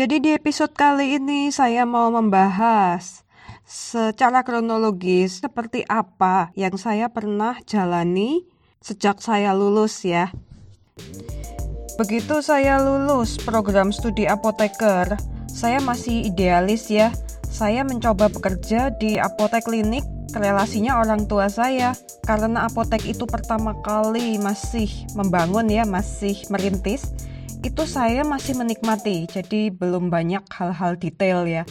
Jadi di episode kali ini saya mau membahas secara kronologis seperti apa yang saya pernah jalani sejak saya lulus ya. Begitu saya lulus program studi apoteker, saya masih idealis ya. Saya mencoba bekerja di apotek klinik relasinya orang tua saya karena apotek itu pertama kali masih membangun ya, masih merintis itu saya masih menikmati, jadi belum banyak hal-hal detail ya.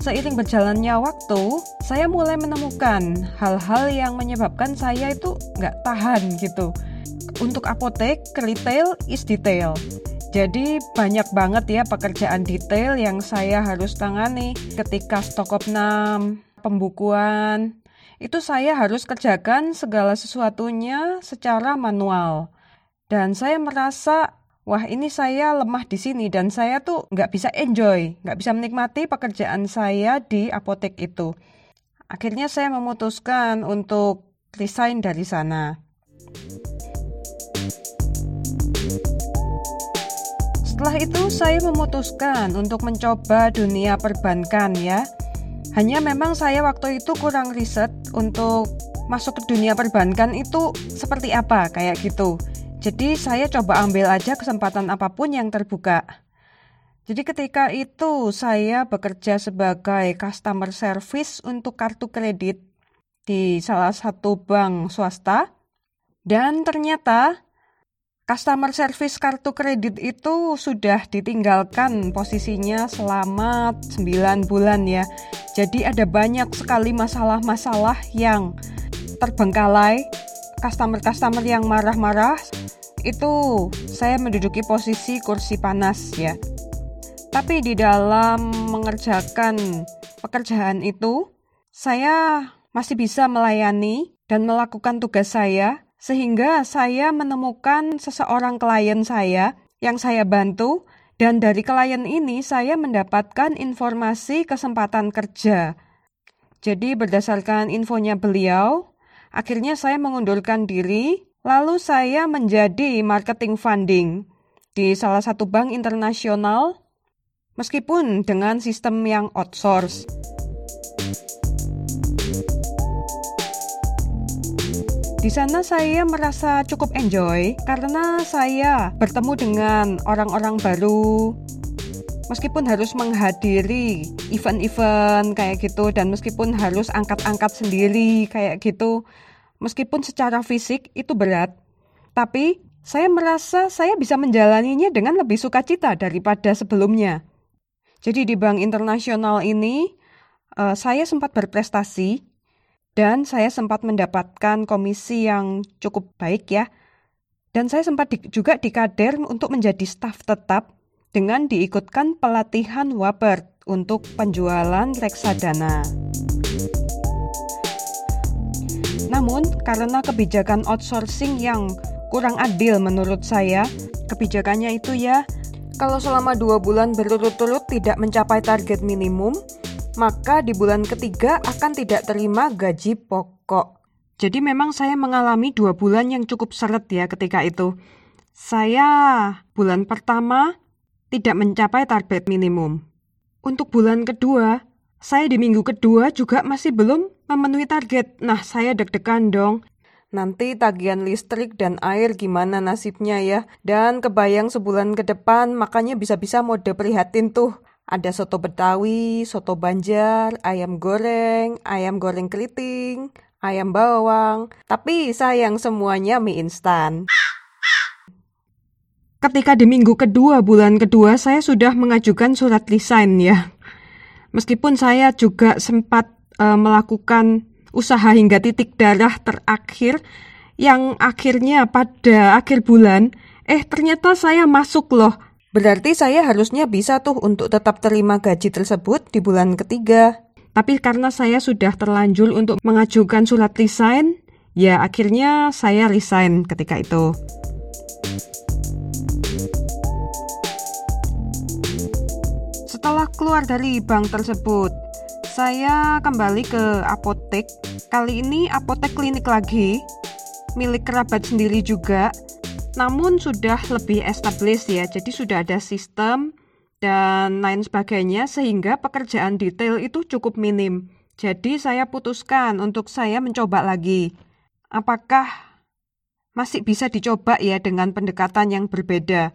Seiring berjalannya waktu, saya mulai menemukan hal-hal yang menyebabkan saya itu nggak tahan gitu. Untuk apotek, retail is detail. Jadi banyak banget ya pekerjaan detail yang saya harus tangani ketika stok opnam, pembukuan. Itu saya harus kerjakan segala sesuatunya secara manual dan saya merasa wah ini saya lemah di sini dan saya tuh nggak bisa enjoy, nggak bisa menikmati pekerjaan saya di apotek itu. Akhirnya saya memutuskan untuk resign dari sana. Setelah itu saya memutuskan untuk mencoba dunia perbankan ya. Hanya memang saya waktu itu kurang riset untuk masuk ke dunia perbankan itu seperti apa kayak gitu. Jadi saya coba ambil aja kesempatan apa pun yang terbuka. Jadi ketika itu saya bekerja sebagai customer service untuk kartu kredit di salah satu bank swasta dan ternyata customer service kartu kredit itu sudah ditinggalkan posisinya selama 9 bulan ya. Jadi ada banyak sekali masalah-masalah yang terbengkalai customer-customer yang marah-marah itu saya menduduki posisi kursi panas ya. Tapi di dalam mengerjakan pekerjaan itu, saya masih bisa melayani dan melakukan tugas saya sehingga saya menemukan seseorang klien saya yang saya bantu dan dari klien ini saya mendapatkan informasi kesempatan kerja. Jadi berdasarkan infonya beliau, Akhirnya saya mengundurkan diri, lalu saya menjadi marketing funding di salah satu bank internasional, meskipun dengan sistem yang outsource. Di sana saya merasa cukup enjoy karena saya bertemu dengan orang-orang baru, meskipun harus menghadiri event-event kayak gitu dan meskipun harus angkat-angkat sendiri kayak gitu meskipun secara fisik itu berat tapi saya merasa saya bisa menjalaninya dengan lebih sukacita daripada sebelumnya jadi di bank internasional ini uh, saya sempat berprestasi dan saya sempat mendapatkan komisi yang cukup baik ya dan saya sempat di, juga dikader untuk menjadi staf tetap dengan diikutkan pelatihan Wapert untuk penjualan reksadana. Namun, karena kebijakan outsourcing yang kurang adil menurut saya, kebijakannya itu ya, kalau selama dua bulan berturut-turut tidak mencapai target minimum, maka di bulan ketiga akan tidak terima gaji pokok. Jadi memang saya mengalami dua bulan yang cukup seret ya ketika itu. Saya bulan pertama tidak mencapai target minimum. Untuk bulan kedua, saya di minggu kedua juga masih belum memenuhi target. Nah, saya deg-degan dong. Nanti tagihan listrik dan air gimana nasibnya ya. Dan kebayang sebulan ke depan makanya bisa-bisa mode prihatin tuh. Ada soto betawi, soto banjar, ayam goreng, ayam goreng keriting, ayam bawang. Tapi sayang semuanya mie instan ketika di minggu kedua bulan kedua saya sudah mengajukan surat resign ya. Meskipun saya juga sempat uh, melakukan usaha hingga titik darah terakhir yang akhirnya pada akhir bulan eh ternyata saya masuk loh. Berarti saya harusnya bisa tuh untuk tetap terima gaji tersebut di bulan ketiga. Tapi karena saya sudah terlanjur untuk mengajukan surat resign, ya akhirnya saya resign ketika itu. Setelah keluar dari bank tersebut, saya kembali ke apotek. Kali ini apotek klinik lagi, milik kerabat sendiri juga. namun sudah lebih established ya. Jadi sudah ada sistem dan lain sebagainya sehingga pekerjaan detail itu cukup minim. Jadi saya putuskan untuk saya mencoba lagi. Apakah masih bisa dicoba ya dengan pendekatan yang berbeda?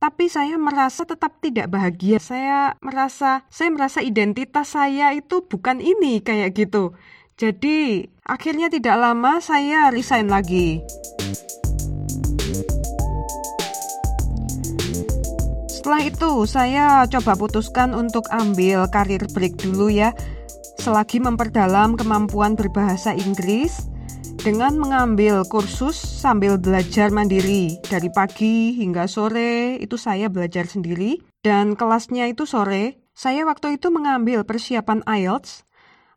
Tapi saya merasa tetap tidak bahagia. Saya merasa saya merasa identitas saya itu bukan ini kayak gitu. Jadi, akhirnya tidak lama saya resign lagi. Setelah itu, saya coba putuskan untuk ambil karir break dulu ya selagi memperdalam kemampuan berbahasa Inggris dengan mengambil kursus sambil belajar mandiri dari pagi hingga sore itu saya belajar sendiri dan kelasnya itu sore saya waktu itu mengambil persiapan IELTS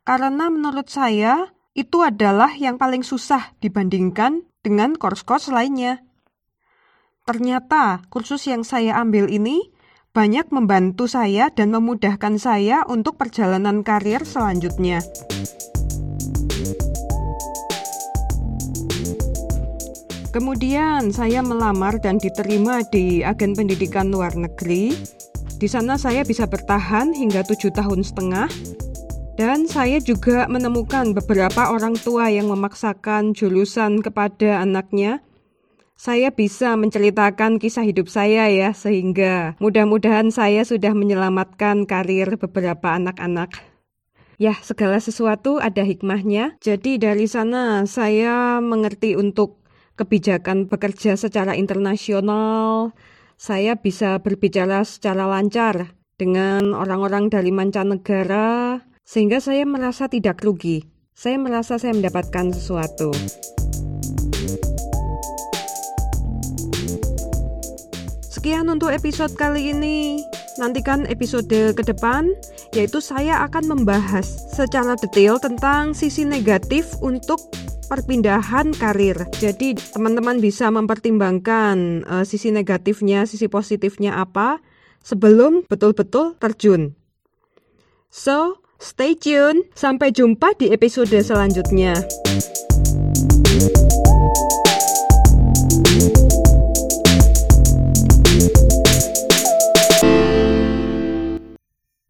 karena menurut saya itu adalah yang paling susah dibandingkan dengan course-course lainnya. Ternyata kursus yang saya ambil ini banyak membantu saya dan memudahkan saya untuk perjalanan karir selanjutnya. Kemudian saya melamar dan diterima di agen pendidikan luar negeri. Di sana saya bisa bertahan hingga tujuh tahun setengah. Dan saya juga menemukan beberapa orang tua yang memaksakan jurusan kepada anaknya saya bisa menceritakan kisah hidup saya ya, sehingga mudah-mudahan saya sudah menyelamatkan karir beberapa anak-anak. Ya, segala sesuatu ada hikmahnya. Jadi dari sana saya mengerti untuk kebijakan bekerja secara internasional. Saya bisa berbicara secara lancar dengan orang-orang dari mancanegara, sehingga saya merasa tidak rugi. Saya merasa saya mendapatkan sesuatu. Sekian untuk episode kali ini. Nantikan episode ke depan, yaitu saya akan membahas secara detail tentang sisi negatif untuk perpindahan karir. Jadi teman-teman bisa mempertimbangkan uh, sisi negatifnya, sisi positifnya apa sebelum betul-betul terjun. So, stay tune. Sampai jumpa di episode selanjutnya.